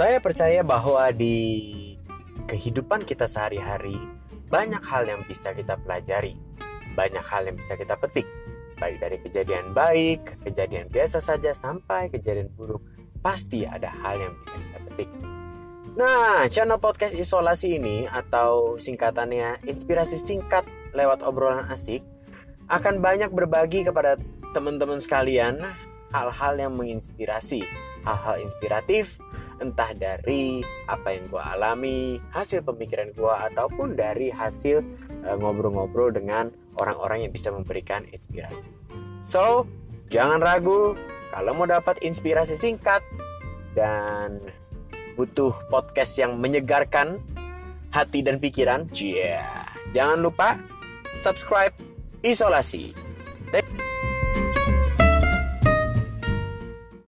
Saya percaya bahwa di kehidupan kita sehari-hari banyak hal yang bisa kita pelajari, banyak hal yang bisa kita petik, baik dari kejadian baik, kejadian biasa saja sampai kejadian buruk. Pasti ada hal yang bisa kita petik. Nah, channel podcast isolasi ini atau singkatannya inspirasi singkat lewat obrolan asik akan banyak berbagi kepada teman-teman sekalian hal-hal yang menginspirasi, hal-hal inspiratif entah dari apa yang gue alami, hasil pemikiran gue ataupun dari hasil uh, ngobrol-ngobrol dengan orang-orang yang bisa memberikan inspirasi. So, jangan ragu kalau mau dapat inspirasi singkat dan butuh podcast yang menyegarkan hati dan pikiran, yeah. jangan lupa subscribe isolasi.